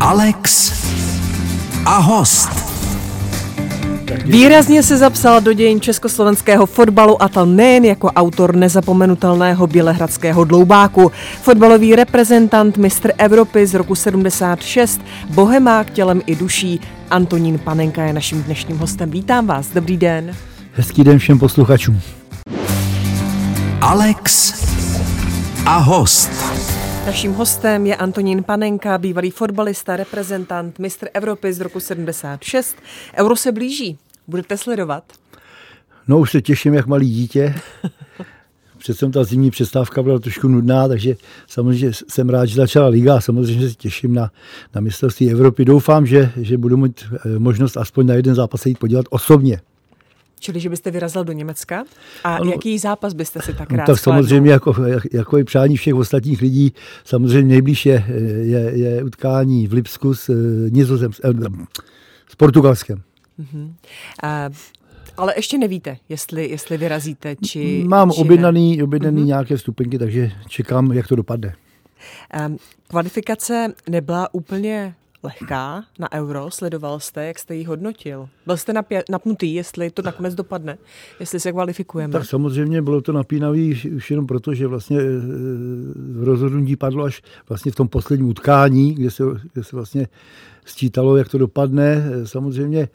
Alex a host. Výrazně se zapsal do dějin československého fotbalu a to nejen jako autor nezapomenutelného bělehradského dloubáku. Fotbalový reprezentant, mistr Evropy z roku 76, bohemák tělem i duší, Antonín Panenka je naším dnešním hostem. Vítám vás, dobrý den. Hezký den všem posluchačům. Alex a host. Naším hostem je Antonín Panenka, bývalý fotbalista, reprezentant, mistr Evropy z roku 76. Euro se blíží. Budete sledovat? No už se těším, jak malý dítě. Přece ta zimní přestávka byla trošku nudná, takže samozřejmě jsem rád, že začala liga a samozřejmě se těším na, na mistrovství Evropy. Doufám, že, že budu mít eh, možnost aspoň na jeden zápas jít podívat osobně. Čili, že byste vyrazil do Německa? A ano, jaký zápas byste si tak rád Tak samozřejmě jako, jako i přání všech ostatních lidí, samozřejmě nejblíž je, je, je utkání v Lipsku s, eh, Nizozem, s, eh, s Portugalskem. Uh-huh. Uh, ale ještě nevíte, jestli, jestli vyrazíte, či Mám či objednaný, objednaný uh-huh. nějaké vstupenky, takže čekám, jak to dopadne. Um, kvalifikace nebyla úplně lehká na euro, sledoval jste, jak jste ji hodnotil. Byl jste napě- napnutý, jestli to nakonec dopadne, jestli se kvalifikujeme? Tak samozřejmě bylo to napínavý už jenom proto, že vlastně v rozhodnutí padlo až vlastně v tom posledním utkání, kde se, kde se vlastně sčítalo, jak to dopadne. Samozřejmě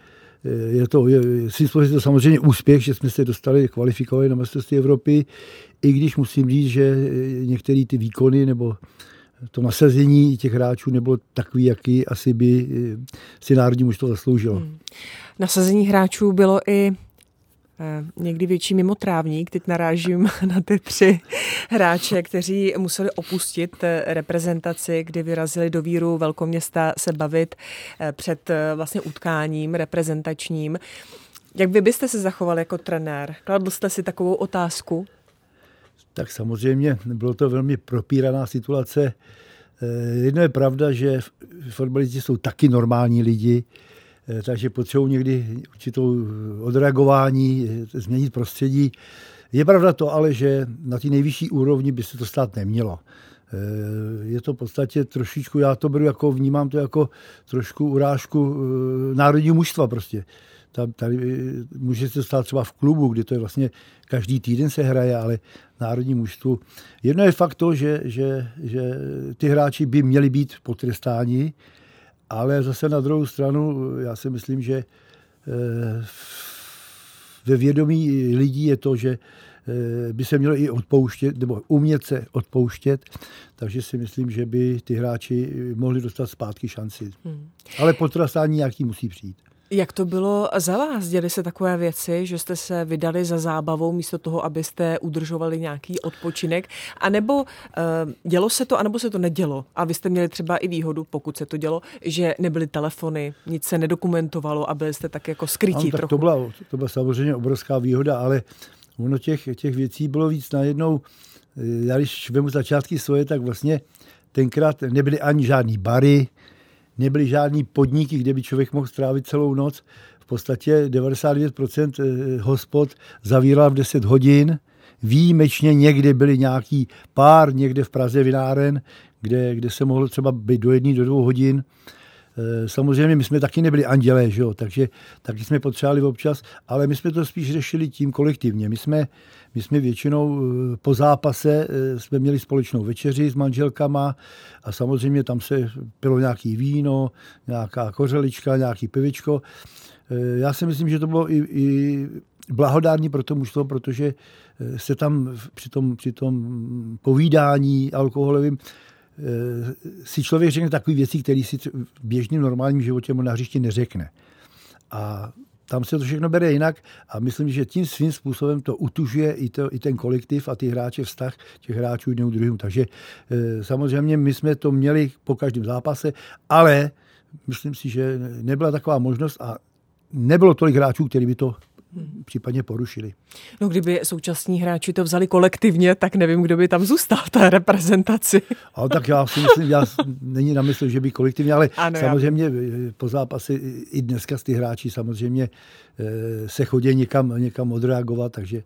je to, je, si to samozřejmě úspěch, že jsme se dostali kvalifikovali na mistrovství Evropy, i když musím říct, že některé ty výkony nebo to nasazení těch hráčů nebylo takový, jaký asi by si národní mužstvo zasloužilo. Hmm. Nasazení hráčů bylo i eh, někdy větší mimotrávník. Teď narážím na ty tři hráče, kteří museli opustit eh, reprezentaci, kdy vyrazili do víru velkoměsta se bavit eh, před vlastně utkáním reprezentačním. Jak vy byste se zachoval jako trenér? Kladl jste si takovou otázku? tak samozřejmě bylo to velmi propíraná situace. Eh, jedno je pravda, že fotbalisti jsou taky normální lidi, eh, takže potřebují někdy určitou odreagování, eh, změnit prostředí. Je pravda to ale, že na té nejvyšší úrovni by se to stát nemělo. Je to v podstatě trošičku, já to beru jako, vnímám to jako trošku urážku národního mužstva prostě. Tam, tady může se stát třeba v klubu, kde to je vlastně každý týden se hraje, ale národní mužstvu. Jedno je fakt to, že, že, že ty hráči by měli být potrestáni, ale zase na druhou stranu já si myslím, že eh, ve vědomí lidí je to, že eh, by se mělo i odpouštět, nebo umět se odpouštět, takže si myslím, že by ty hráči mohli dostat zpátky šanci. Hmm. Ale potrestání nějaký musí přijít. Jak to bylo za vás? Děli se takové věci, že jste se vydali za zábavou místo toho, abyste udržovali nějaký odpočinek? A nebo uh, dělo se to, anebo se to nedělo? A vy jste měli třeba i výhodu, pokud se to dělo, že nebyly telefony, nic se nedokumentovalo a byli jste tak jako skrytí ano, tak trochu. To byla, to byla samozřejmě obrovská výhoda, ale ono těch, těch věcí bylo víc najednou. Já když vemu začátky svoje, tak vlastně tenkrát nebyly ani žádný bary, nebyly žádný podniky, kde by člověk mohl strávit celou noc. V podstatě 99% eh, hospod zavíral v 10 hodin. Výjimečně někdy byly nějaký pár, někde v Praze vináren, kde, kde se mohlo třeba být do jedné, do dvou hodin. Eh, samozřejmě my jsme taky nebyli andělé, že jo? takže taky jsme potřebovali občas, ale my jsme to spíš řešili tím kolektivně. My jsme, my jsme většinou eh, po zápase eh, jsme měli společnou večeři s manželkama a samozřejmě tam se pilo nějaký víno, nějaká kořelička, nějaký pivičko. Já si myslím, že to bylo i, i blahodární pro to mužstvo, protože se tam při tom, při tom povídání alkoholovým si člověk řekne takové věci, které si v běžném normálním životě mu na hřišti neřekne. A tam se to všechno bere jinak a myslím, že tím svým způsobem to utužuje i, to, i ten kolektiv a ty hráče vztah těch hráčů jednou druhým. Takže e, samozřejmě my jsme to měli po každém zápase, ale myslím si, že nebyla taková možnost a nebylo tolik hráčů, kteří by to případně porušili. No kdyby současní hráči to vzali kolektivně, tak nevím, kdo by tam zůstal v té reprezentaci. Ale tak já si myslím, já není na mysli, že by kolektivně, ale ano, samozřejmě já. Eh, po zápase i dneska ty hráči samozřejmě eh, se chodí někam, někam odreagovat, takže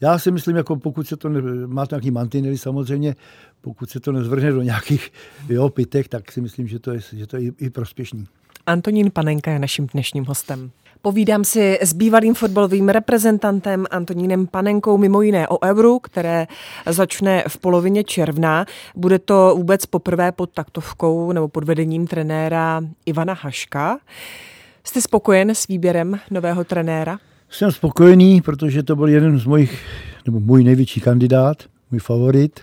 já si myslím, jako pokud se to ne, má nějaký mantinely samozřejmě, pokud se to nezvrhne do nějakých jo, pitek, tak si myslím, že to je, že to je i, i prospěšný. Antonín Panenka je naším dnešním hostem. Povídám si s bývalým fotbalovým reprezentantem Antonínem Panenkou mimo jiné o Euru, které začne v polovině června. Bude to vůbec poprvé pod taktovkou nebo pod vedením trenéra Ivana Haška. Jste spokojen s výběrem nového trenéra? Jsem spokojený, protože to byl jeden z mojich, nebo můj největší kandidát, můj favorit.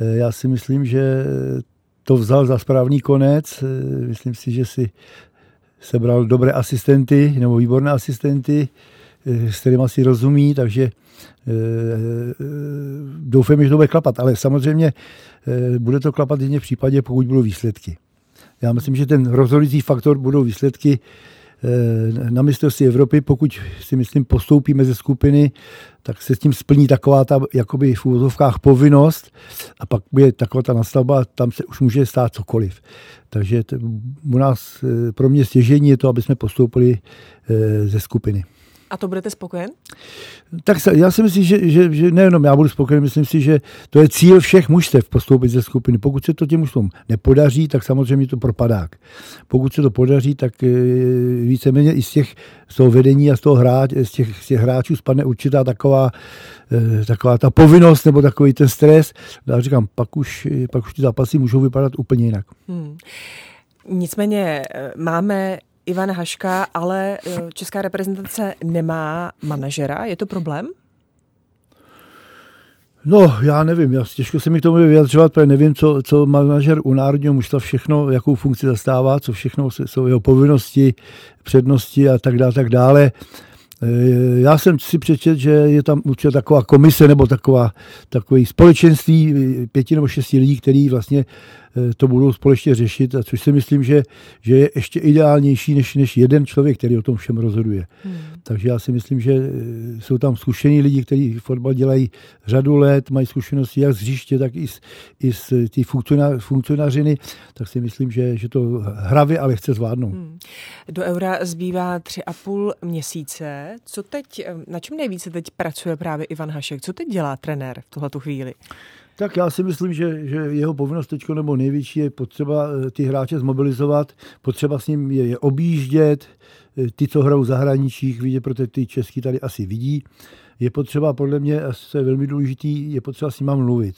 Eh, já si myslím, že to vzal za správný konec. Eh, myslím si, že si sebral dobré asistenty nebo výborné asistenty, eh, s kterými si rozumí, takže doufám, že to bude klapat. Ale samozřejmě bude to klapat jedině v případě, pokud budou výsledky. Já myslím, že ten rozhodující faktor budou výsledky Eh, na mistrovství Evropy, pokud si myslím postoupíme ze skupiny, tak se s tím splní taková ta jakoby v úvozovkách povinnost a pak bude taková ta nastavba, tam se už může stát cokoliv. Takže u nás eh, pro mě stěžení je to, aby jsme postoupili eh, ze skupiny. A to budete spokojen? Tak já si myslím, že, že, že nejenom já budu spokojen, myslím si, že to je cíl všech mužstev postoupit ze skupiny. Pokud se to těm mužstvům nepodaří, tak samozřejmě to propadák. Pokud se to podaří, tak e, víceméně i z těch z toho vedení a z toho hráč, z těch, z těch hráčů spadne určitá taková, e, taková ta povinnost nebo takový ten stres. Já říkám, pak už, pak už ty zápasy můžou vypadat úplně jinak. Hmm. Nicméně e, máme Ivan Haška, ale eh, česká reprezentace nemá manažera. Je to problém? No, já nevím, já těžko se mi k tomu vyjadřovat, protože nevím, co, co manažer u národního mužstva všechno, jakou funkci zastává, co všechno jsou jeho povinnosti, přednosti a tak dále, tak dále. Eh, já jsem si přečet, že je tam určitě taková komise nebo taková, takový společenství eh, pěti nebo šesti lidí, kteří vlastně to budou společně řešit, a což si myslím, že, že je ještě ideálnější než, než jeden člověk, který o tom všem rozhoduje. Hmm. Takže já si myslím, že eh, jsou tam zkušení lidi, kteří fotbal dělají řadu let, mají zkušenosti jak z hřiště, tak i z, i z té funkcionářiny, tak si myslím, že, že to hravě, ale chce zvládnout. Hmm. Do eura zbývá tři a půl měsíce. Co teď, eh, na čem nejvíce teď pracuje právě Ivan Hašek? Co teď dělá trenér v tuhle chvíli? Tak já si myslím, že, že jeho povinnost teď nebo největší je potřeba eh, ty hráče zmobilizovat, potřeba s ním je, je objíždět, eh, ty, co hrajou v zahraničích, vidět, protože ty český tady asi vidí. Je potřeba, podle mě, co je velmi důležitý, je potřeba s ním mluvit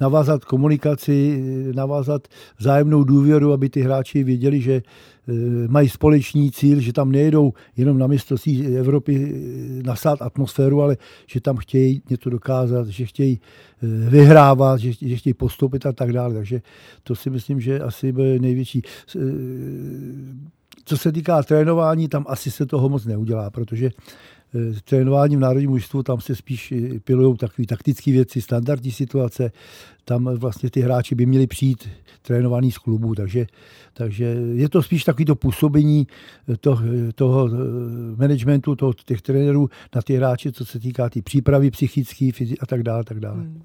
navázat komunikaci, navázat vzájemnou důvěru, aby ty hráči věděli, že eh, mají společný cíl, že tam nejedou jenom na mistrovství Evropy eh, nasát atmosféru, ale že tam chtějí něco dokázat, že chtějí eh, vyhrávat, že, že chtějí postoupit a tak dále. Takže to si myslím, že asi bude největší. Co se týká trénování, tam asi se toho moc neudělá, protože trénování v národním mužstvu, tam se spíš pilují takové taktické věci, standardní situace. Tam vlastně ty hráči by měli přijít trénovaný z klubu, takže, takže je to spíš takový to působení to, toho eh, managementu, toho, těch trenérů na ty hráče, co se týká tý přípravy psychické a tak dále. Tak dále. Hmm.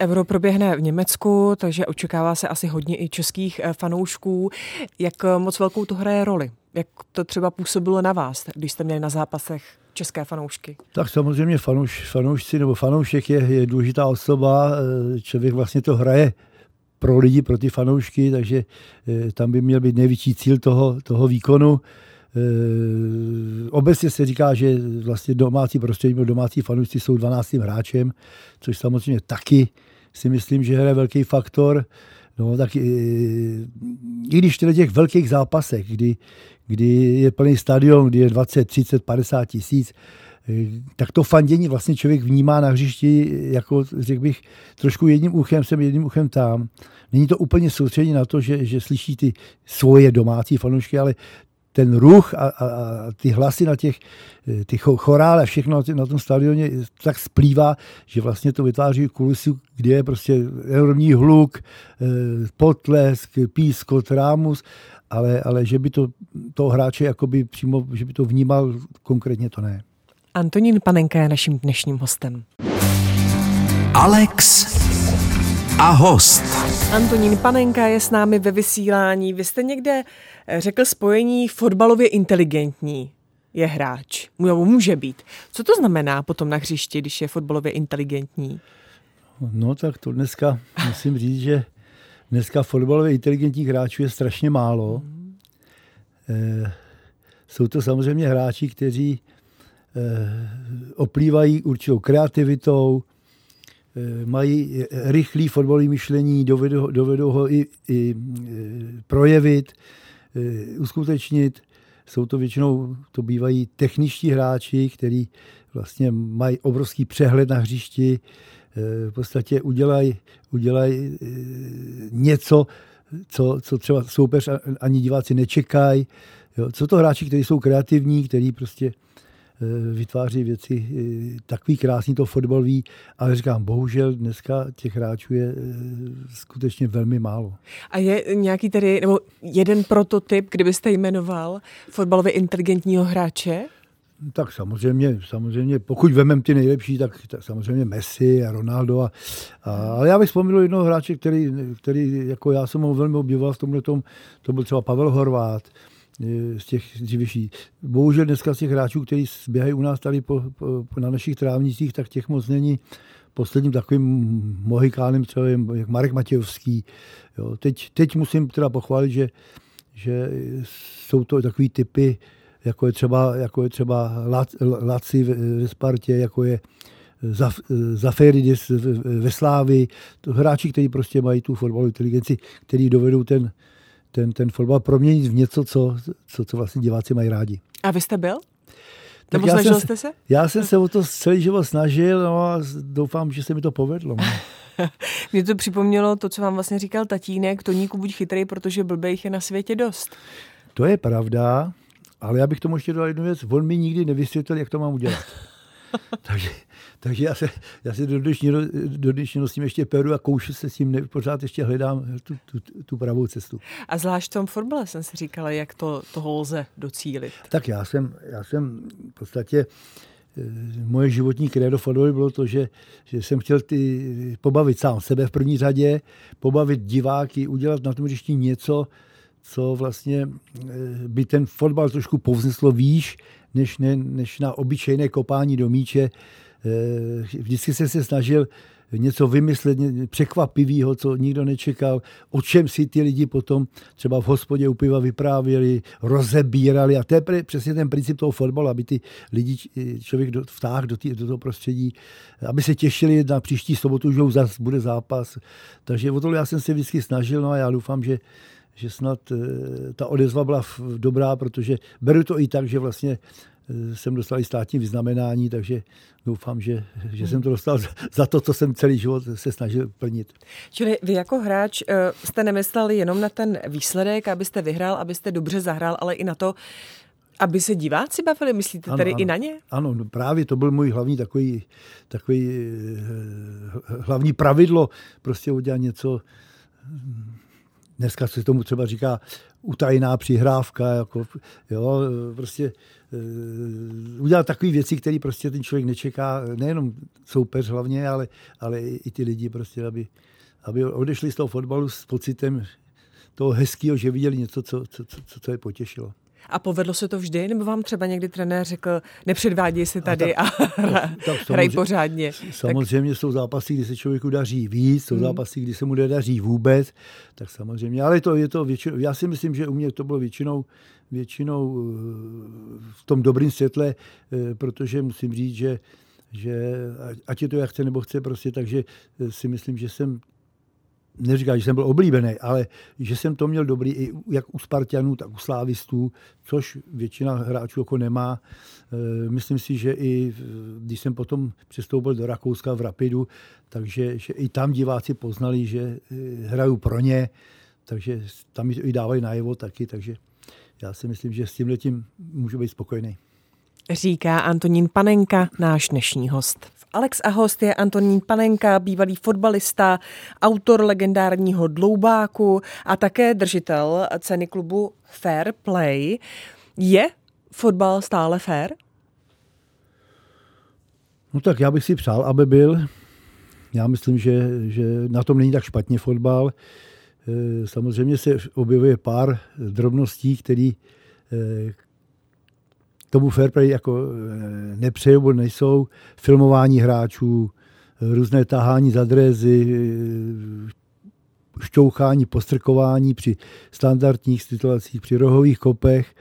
Euro proběhne v Německu, takže očekává se asi hodně i českých fanoušků. Jak moc velkou to hraje roli? Jak to třeba působilo na vás, když jste měli na zápasech české fanoušky? Tak samozřejmě fanouš, fanoušci nebo fanoušek je, je důležitá osoba. Eh, člověk vlastně to hraje pro lidi, pro ty fanoušky, takže eh, tam by měl být největší cíl toho, toho výkonu. E, obecně se říká, že vlastně domácí prostředí, domácí fanoušci jsou 12. hráčem, což samozřejmě taky si myslím, že hraje velký faktor. No, tak i, i když v těch velkých zápasech, kdy, kdy je plný stadion, kdy je 20, 30, 50 tisíc, eh, tak to fandění vlastně člověk vnímá na hřišti, jako řekl bych, trošku jedním uchem sem, jedním uchem tam. Není to úplně soustředění na to, že, že slyší ty svoje domácí fanoušky, ale ten ruch a, a, a ty hlasy na těch, eh, ty chorále, všechno na, tom stadioně tak splývá, že vlastně to vytváří kulisu, kde je prostě enormní hluk, eh, potlesk, pískot, rámus, ale, ale že by to toho hráče jakoby přímo, že by to vnímal, konkrétně to ne. Antonín Panenka je naším dnešním hostem. Alex a host. Antonín Panenka je s námi ve vysílání. Vy jste někde eh, řekl spojení fotbalově inteligentní je hráč. Může být. Co to znamená potom na hřišti, když je fotbalově inteligentní? No tak to dneska musím říct, že dneska fotbalově inteligentních hráčů je strašně málo. E, jsou to samozřejmě hráči, kteří e, oplývají určitou kreativitou, e, mají rychlý fotbalový myšlení, dovedou, dovedou ho i, i projevit, uskutečnit. Jsou to většinou, to bývají techničtí hráči, kteří vlastně mají obrovský přehled na hřišti, v podstatě udělají udělaj něco, co, co třeba soupeř ani diváci nečekají. Co to hráči, kteří jsou kreativní, kteří prostě e, vytváří věci takový krásný to fotbalový, ale říkám, bohužel dneska těch hráčů je skutečně velmi málo. A je nějaký tedy, nebo jeden prototyp, kdybyste jmenoval fotbalově inteligentního hráče? Tak samozřejmě, samozřejmě, pokud vemem ty nejlepší, tak, tak samozřejmě Messi a Ronaldo. A, a, ale já bych vzpomněl jednoho hráče, který, který jako já jsem ho velmi obdivoval v tomhle tom, to byl třeba Pavel Horvát, z těch dřívějších. Bohužel dneska z těch hráčů, kteří běhají u nás tady po, po, na našich trávnicích, tak těch moc není. Posledním takovým mohikánem třeba jak Marek Matějovský. Jo. Teď, teď musím teda pochválit, že, že jsou to takový typy, jako je třeba, jako je třeba Laci ve Spartě, jako je Zaferidis ve Slávi, to hráči, kteří prostě mají tu fotbalovou inteligenci, kteří dovedou ten, ten, ten fotbal proměnit v něco, co, co, co vlastně diváci mají rádi. A vy jste byl? Tak Nebo snažil jsem, jste se? Já jsem se o to celý život snažil no a doufám, že se mi to povedlo. No. Mně to připomnělo to, co vám vlastně říkal tatínek, Toníku buď chytrý, protože blbejch je na světě dost. To je pravda, ale já bych tomu ještě dal jednu věc. On mi nikdy nevysvětlil, jak to mám udělat. takže, takže já se, já se do dnešního, do dnešního s tím ještě peru a koušu se s tím, ne, pořád ještě hledám tu, tu, tu pravou cestu. A zvlášť v tom fotbale jsem si říkala, jak to toho lze docílit. Tak já jsem, já jsem v podstatě eh, moje životní krédo fotbalu bylo to, že, že jsem chtěl ty, pobavit sám sebe v první řadě, pobavit diváky, udělat na tom hřišti něco, co vlastně eh, by ten fotbal trošku povzneslo výš, než, ne, než na obyčejné kopání do míče. Eh, vždycky jsem se snažil něco vymyslet překvapivého, co nikdo nečekal, o čem si ty lidi potom třeba v hospodě u piva vyprávěli, rozebírali. A to je přesně ten princip toho fotbalu, aby ty lidi člověk vtáhl do, do toho prostředí, aby se těšili na příští sobotu, že už zase bude zápas. Takže o to já jsem se vždycky snažil, no a já doufám, že že snad eh, ta odezva byla dobrá, protože beru to i tak, že vlastně eh, jsem dostal i státní vyznamenání, takže doufám, že, že jsem to dostal za to, co jsem celý život se snažil plnit. Čili vy jako hráč eh, jste nemysleli jenom na ten výsledek, abyste vyhrál, abyste dobře zahrál, ale i na to, aby se diváci bavili, myslíte ano, tedy ano, i na ně? Ano, no právě to byl můj hlavní takový, takový hlavní pravidlo, prostě udělat něco dneska se tomu třeba říká utajená přihrávka, jako, jo, prostě uh, udělat takové věci, které prostě ten člověk nečeká, nejenom soupeř hlavně, ale, ale i ty lidi prostě, aby, aby odešli z toho fotbalu s pocitem toho hezkého, že viděli něco, co, co, co, co je potěšilo. A povedlo se to vždy, nebo vám třeba někdy trenér řekl, nepředváděj se tady a, tak, a tak, hraj pořádně? Samozřejmě tak... jsou zápasy, kdy se člověku daří víc, jsou hmm. zápasy, kdy se mu nedaří vůbec, tak samozřejmě, ale to je to většinou, já si myslím, že u mě to bylo většinou, většinou eh, v tom dobrém světle, eh, protože musím říct, že že ať je to jak chce nebo chce prostě, takže eh, si myslím, že jsem neříkám, že jsem byl oblíbený, ale že jsem to měl dobrý i jak u Spartanů, tak u Slávistů, což většina hráčů jako nemá. E, myslím si, že i když jsem potom přestoupil do Rakouska v Rapidu, takže že i tam diváci poznali, že e, hraju pro ně, takže tam mi to i dávají najevo taky, takže já si myslím, že s tím letím můžu být spokojený. Říká Antonín Panenka, náš dnešní host. Alex a host je Antonín Panenka, bývalý fotbalista, autor legendárního Dloubáku a také držitel ceny klubu Fair Play. Je fotbal stále fair? No tak já bych si přál, aby byl. Já myslím, že, že na tom není tak špatně fotbal. Eh, samozřejmě se objevuje pár drobností, který, eh, tomu fair play jako eh, nepřejou, nejsou filmování hráčů, různé tahání za drézy, šťouchání, postrkování při standardních situacích, při rohových kopech.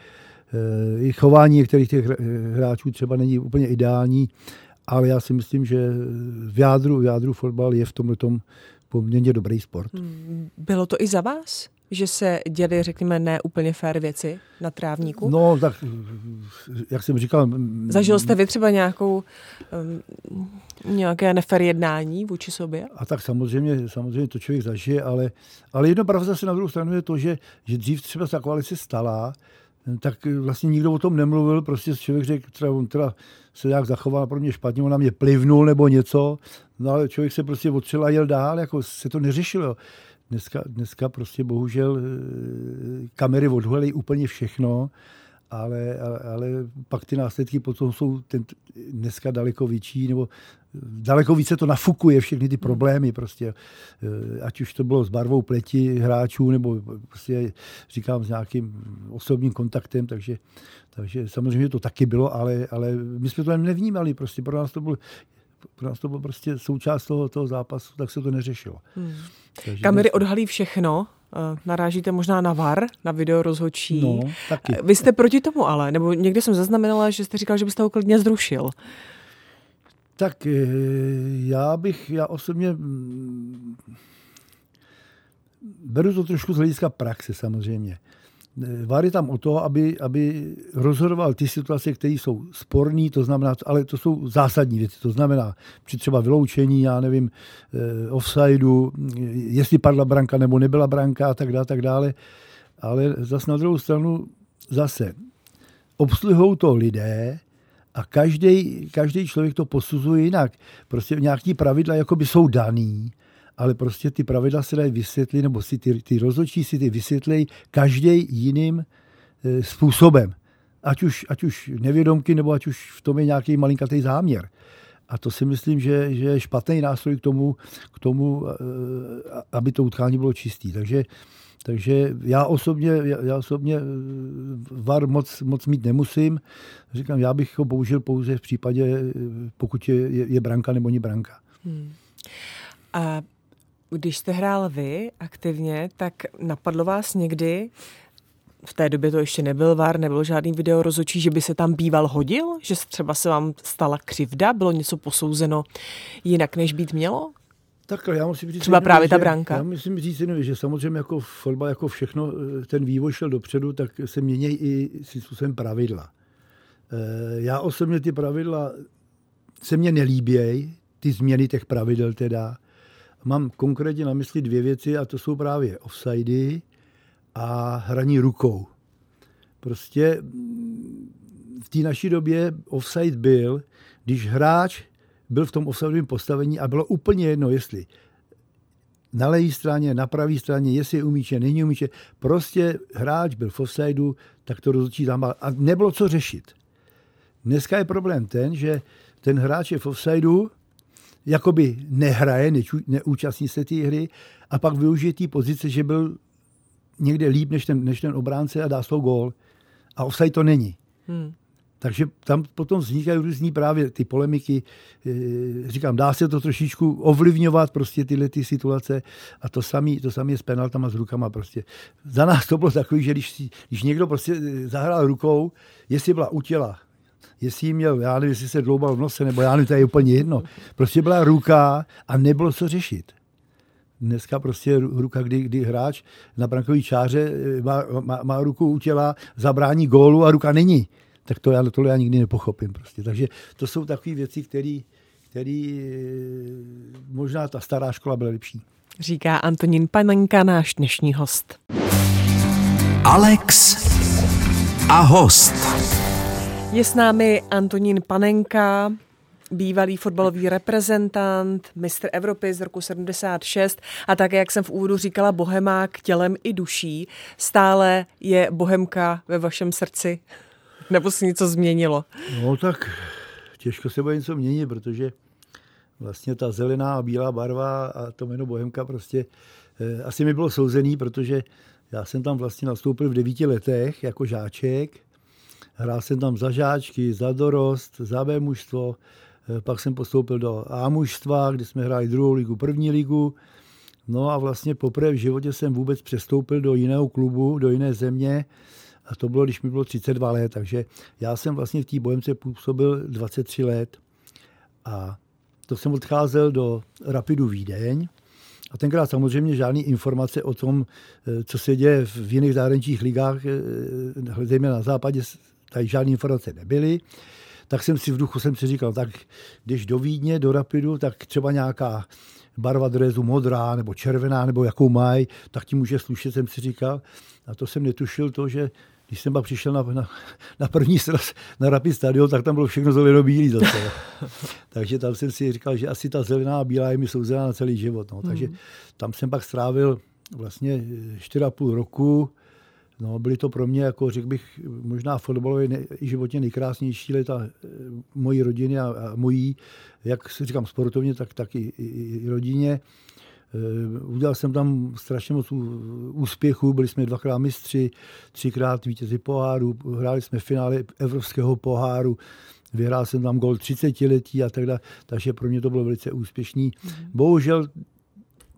I chování některých těch hráčů třeba není úplně ideální, ale já si myslím, že v jádru, v jádru fotbal je v tomhle tom poměrně dobrý sport. Hmm, bylo to i za vás? Že se děli, řekněme, ne úplně fér věci na trávníku? No, tak jak jsem říkal... Zažil jste vy třeba nějakou, um, nějaké nefér jednání vůči sobě? A tak samozřejmě, samozřejmě to člověk zažije, ale, ale jedno pravda zase na druhou stranu je to, že, že dřív třeba ta koalice stala, tak vlastně nikdo o tom nemluvil, prostě člověk řekl, třeba on teda se nějak zachoval pro mě špatně, on na mě plivnul nebo něco, no ale člověk se prostě otřel a jel dál, jako se to neřešilo. Dneska, dneska prostě bohužel eh, kamery odhalí úplně všechno, ale, ale, ale pak ty následky potom jsou ten, dneska daleko větší, nebo daleko více to nafukuje všechny ty problémy prostě. Eh, ať už to bylo s barvou pleti hráčů, nebo prostě říkám s nějakým osobním kontaktem, takže, takže samozřejmě to taky bylo, ale, ale my jsme to nevnímali, prostě pro nás to bylo pro nás to bylo prostě součást toho, toho zápasu, tak se to neřešilo. Hmm. Takže Kamery odhalí všechno, eh, narážíte možná na VAR, na video rozhodčí. No, taky. Vy jste proti tomu ale, nebo někde jsem zaznamenala, že jste říkal, že byste ho klidně zrušil. Tak eh, já bych, já osobně mm, beru to trošku z hlediska praxe samozřejmě. VAR je tam o to, aby, aby rozhodoval ty situace, které jsou sporné, to znamená, ale to jsou zásadní věci. To znamená při třeba vyloučení, já nevím, eh, offsideu, jestli padla branka nebo nebyla branka a tak dále, tak dále. Ale zase na druhou stranu zase obsluhou to lidé, a každý, každý člověk to posuzuje jinak. Prostě nějaký pravidla jakoby jsou daný ale prostě ty pravidla se dají vysvětlit, nebo si ty, ty rozhodčí si ty vysvětlí každý jiným e, způsobem. Ať už, ať už nevědomky, nebo ať už v tom je nějaký malinkatý záměr. A to si myslím, že, že je špatný nástroj k tomu, k tomu e, aby to utkání bylo čistý. Takže, takže já osobně, já osobně e, VAR moc, moc mít nemusím. Říkám, já bych ho použil pouze v případě, pokud je, je, je branka nebo není branka. Hmm. A když jste hrál vy aktivně, tak napadlo vás někdy, v té době to ještě nebyl VAR, nebyl žádný video rozočí, že by se tam býval hodil? Že třeba se vám stala křivda? Bylo něco posouzeno jinak, než být mělo? Tak já musím říct, Třeba právě že, ta branka. Já musím říct, že samozřejmě jako fotbal, jako všechno, eh, ten vývoj šel dopředu, tak se mění i si způsobem pravidla. Eh, já osobně ty pravidla se mně nelíbějí, ty změny těch pravidel teda. Mám konkrétně na mysli dvě věci a to jsou právě offsidy a hraní rukou. Prostě v té naší době offside byl, když hráč byl v tom offsideovém postavení a bylo úplně jedno, jestli na levé straně, na pravé straně, jestli je umíče, není umíče. Prostě hráč byl v offsideu, tak to rozhodčí tam a nebylo co řešit. Dneska je problém ten, že ten hráč je v offsideu, jakoby nehraje, neúčastní se té hry a pak využije té pozice, že byl někde líp než ten, než ten obránce a dá svou gól. A offside to není. Hmm. Takže tam potom vznikají různý právě ty polemiky. E, říkám, dá se to trošičku ovlivňovat prostě tyhle ty situace a to samé to samý je s penaltama s rukama prostě. Za nás to bylo takový, že když, když někdo prostě zahrál rukou, jestli byla u těla, jestli jí měl, já nevím, jestli se dloubal v nose, nebo já nevím, to je úplně jedno. Prostě byla ruka a nebylo co řešit. Dneska prostě ruka, kdy, kdy hráč na brankový čáře eh, má, má, má ruku u těla, zabrání gólu a ruka není. Tak to já, tohle já nikdy nepochopím. Prostě. Takže to jsou takové věci, které který eh, možná ta stará škola byla lepší. Říká Antonín Panenka, náš dnešní host. Alex a host. Je s námi Antonín Panenka, bývalý fotbalový reprezentant, mistr Evropy z roku 76 a také, jak jsem v úvodu říkala, bohemák tělem i duší. Stále je bohemka ve vašem srdci? Nebo se něco změnilo? No tak těžko se bude něco měnit, protože vlastně ta zelená a bílá barva a to jméno Bohemka prostě eh, asi mi bylo souzený, protože já jsem tam vlastně nastoupil v devíti letech jako žáček Hrál jsem tam za žáčky, za dorost, za B mužstvo, pak jsem postoupil do A mužstva, kde jsme hráli druhou ligu, první ligu. No a vlastně poprvé v životě jsem vůbec přestoupil do jiného klubu, do jiné země. A to bylo, když mi bylo 32 let, takže já jsem vlastně v té Bohemce působil 23 let. A to jsem odcházel do Rapidu Vídeň. A tenkrát samozřejmě žádné informace o tom, eh, co se děje v jiných zahraničních ligách, eh, zejména na západě, tady žádné informace nebyly. Tak jsem si v duchu jsem si říkal, tak když do Vídně, do Rapidu, tak třeba nějaká barva drezu modrá nebo červená, nebo jakou mají, tak ti může slušet, jsem si říkal. A to jsem netušil to, že když jsem pak přišel na, na, na první sraz na Rapid Stadion, tak tam bylo všechno zeleno-bílý zase. Takže tam jsem si říkal, že asi ta zelená a bílá je mi souzená na celý život. No. Takže mm. tam jsem pak strávil vlastně 4,5 roku. No, byly to pro mě, jako řekl bych, možná fotbalově ne, i životně nejkrásnější leta eh, mojí rodiny a, a mojí, jak si říkám, sportovně, tak, tak i, i, i rodině. Eh, udělal jsem tam strašně moc úspěchů, byli jsme dvakrát mistři, třikrát vítězi poháru, hráli jsme v finále Evropského poháru, vyhrál jsem tam gol 30 letí a tak dále, takže pro mě to bylo velice úspěšný. Mm-hmm. Bohužel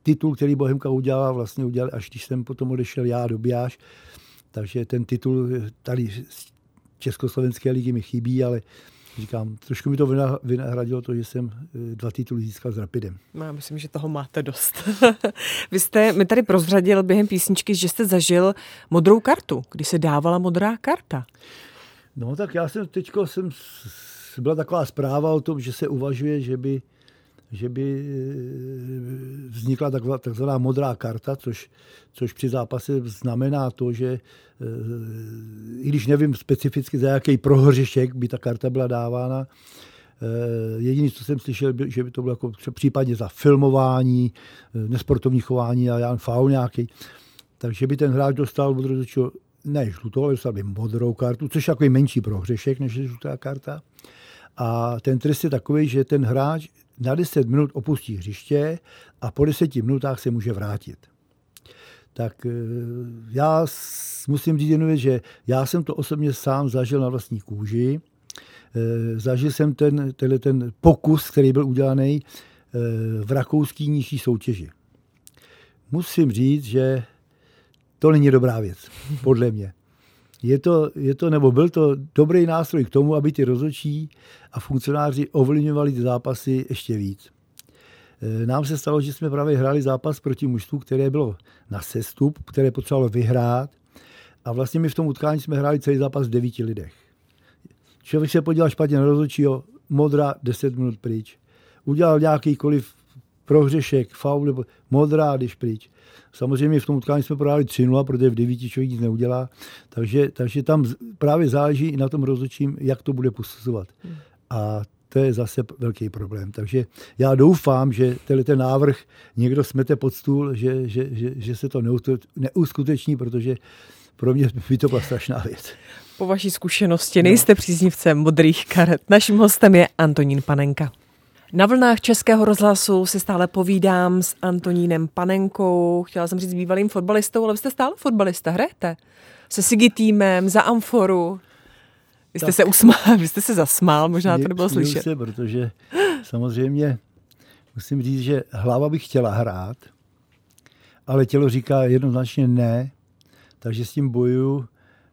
titul, který Bohemka udělala, vlastně udělal, až když jsem potom odešel já do Biáš, takže ten titul tady z Československé ligy mi chybí, ale říkám, trošku mi to vynahradilo to, že jsem eh, dva tituly získal s Rapidem. No, já myslím, že toho máte dost. Vy jste mi tady prozradil během písničky, že jste zažil modrou kartu, kdy se dávala modrá karta. No tak já jsem teďko jsem, byla taková zpráva o tom, že se uvažuje, že by že by eh, vznikla takzvaná modrá karta, což, což při zápase znamená to, že eh, i když nevím specificky za jaký prohřešek by ta karta byla dávána, eh, Jediný, co jsem slyšel, že by to bylo jako případně za filmování, nesportovní chování a já faul nějaký. Takže by ten hráč dostal od rozhodčího ne žlutou, ale dostal by modrou kartu, což je takový menší prohřešek než žlutá karta. A ten trest je takový, že ten hráč na 10 minut opustí hřiště a po 10 minutách se může vrátit. Tak eh, já musím říct jen, že já jsem to osobně sám zažil na vlastní kůži. Eh, zažil jsem ten, ten, ten pokus, který byl udělaný eh, v rakouský nižší soutěži. Musím říct, že to není dobrá věc, podle mě je to, je to, nebo byl to dobrý nástroj k tomu, aby ty rozhodčí a funkcionáři ovlivňovali ty zápasy ještě víc. E, nám se stalo, že jsme právě hráli zápas proti mužstvu, které bylo na sestup, které potřebovalo vyhrát. A vlastně my v tom utkání jsme hráli celý zápas v devíti lidech. Člověk se podíval špatně na rozhodčího, modrá 10 minut pryč. Udělal nějakýkoliv prohřešek, faul, nebo modrá, když pryč. Samozřejmě v tom utkání jsme prohráli 3-0, protože v devíti člověk nic neudělá. Takže, takže tam právě záleží i na tom rozhodčím, jak to bude posuzovat. Hmm. A to je zase velký problém. Takže já doufám, že tenhle ten návrh někdo smete pod stůl, že, že, že, že se to neuskuteční, protože pro mě by to byla strašná věc. Po vaší zkušenosti nejste no. příznivcem modrých karet. Naším hostem je Antonín Panenka. Na vlnách Českého rozhlasu si stále povídám s Antonínem Panenkou. Chtěla jsem říct bývalým fotbalistou, ale vy jste stále fotbalista, hrajete? Se Sigi týmem, za Amforu. Vy jste, tak. se usmál, vy jste se zasmál, možná to nebylo slyšet. Se, protože samozřejmě musím říct, že hlava by chtěla hrát, ale tělo říká jednoznačně ne, takže s tím boju.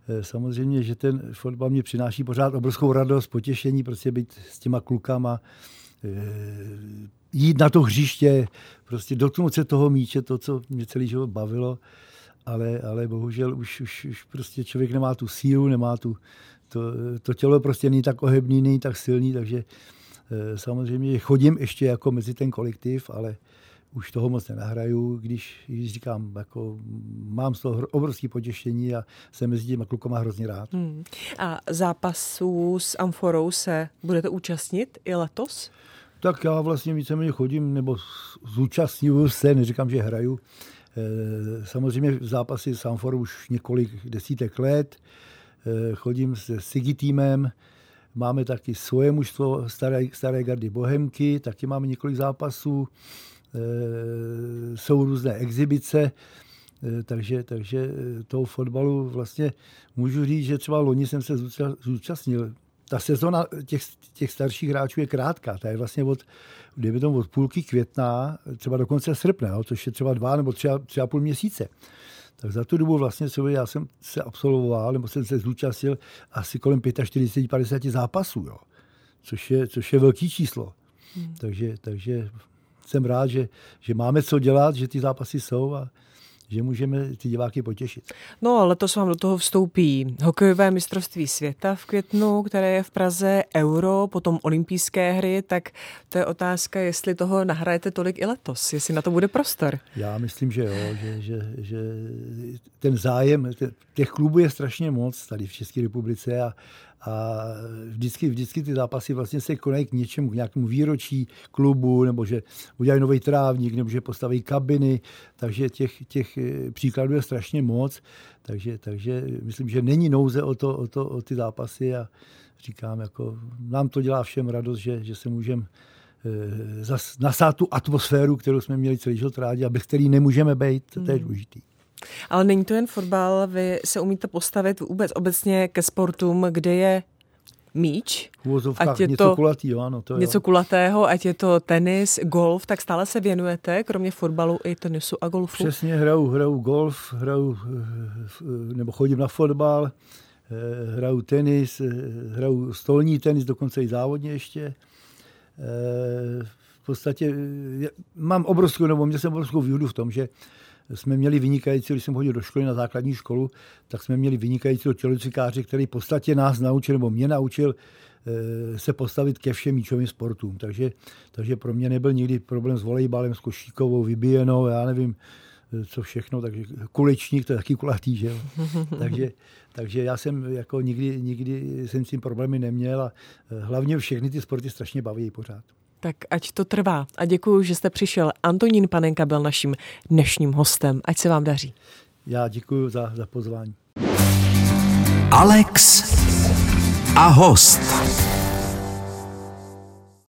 Eh, samozřejmě, že ten fotbal mě přináší pořád obrovskou radost, potěšení, prostě být s těma klukama, jít na to hřiště, prostě dotknout se toho míče, to, co mě celý život bavilo, ale, ale bohužel už, už, už prostě člověk nemá tu sílu, nemá tu, to, to tělo prostě není tak ohebný, není tak silný, takže eh, samozřejmě chodím ještě jako mezi ten kolektiv, ale už toho moc nenahraju, když, když říkám, jako mám z toho obrovské potěšení a jsem mezi těmi klukama hrozně rád. Hmm. A zápasů s Amforou se budete účastnit i letos? Tak já vlastně víceméně chodím, nebo zúčastňuju se, neříkám, že hraju. Eh, samozřejmě zápasy s Amforou už několik desítek let. Eh, chodím s Sigi týmem, máme taky svoje mužstvo staré, staré gardy Bohemky, taky máme několik zápasů. Eh, jsou různé exibice, eh, takže, takže eh, toho fotbalu vlastně můžu říct, že třeba loni jsem se zúčastnil ta sezona těch, těch starších hráčů je krátká. Ta je vlastně od, kdyby to od půlky května, třeba do konce srpna, jo, což je třeba dva nebo třeba, třeba půl měsíce. Tak za tu dobu vlastně co já jsem se absolvoval, nebo jsem se zúčastnil asi kolem 45-50 zápasů, jo. Což, je, což je velký číslo. Hmm. Takže, takže jsem rád, že, že máme co dělat, že ty zápasy jsou a že můžeme ty diváky potěšit. No, letos vám do toho vstoupí hokejové mistrovství světa v květnu, které je v Praze, Euro, potom olympijské hry, tak to je otázka, jestli toho nahrajete tolik i letos, jestli na to bude prostor. Já myslím, že jo, že, že, že ten zájem, těch klubů je strašně moc tady v České republice a, a vždycky, vždycky ty zápasy vlastně se konají k něčemu, k nějakému výročí klubu, nebo že udělají nový trávník, nebo že postaví kabiny, takže těch, těch eh, příkladů je strašně moc, takže, takže myslím, že není nouze o, to, o, to, o ty zápasy a říkám, jako nám to dělá všem radost, že, že se můžeme eh, nasát tu atmosféru, kterou jsme měli celý život rádi a bez který nemůžeme být, to je hmm. důležitý. Ale není to jen fotbal, vy se umíte postavit vůbec obecně ke sportům, kde je míč, ať je něco to kulatýho, ano, to něco jo. kulatého, ať je to tenis, golf, tak stále se věnujete, kromě fotbalu i tenisu a golfu? Přesně, hraju, hraju golf, hraju, nebo chodím na fotbal, eh, hraju tenis, eh, hraju stolní tenis, dokonce i závodně ještě. Eh, v podstatě mám obrovskou, nebo měl jsem obrovskou výhodu v tom, že jsme měli vynikající, když jsem chodil do školy na základní školu, tak jsme měli vynikajícího tělocikáře, který v podstatě nás naučil, nebo mě naučil eh, se postavit ke všem míčovým sportům. Takže, takže pro mě nebyl nikdy problém s volejbalem, s košíkovou, vybíjenou, já nevím, eh, co všechno, takže kulečník, to je taky kulatý, že jo. takže, takže já jsem jako nikdy, nikdy jsem s tím problémy neměl a eh, hlavně všechny ty sporty strašně baví pořád. Tak ať to trvá. A děkuji, že jste přišel. Antonín Panenka byl naším dnešním hostem. Ať se vám daří. Já děkuji za, za pozvání. Alex a host.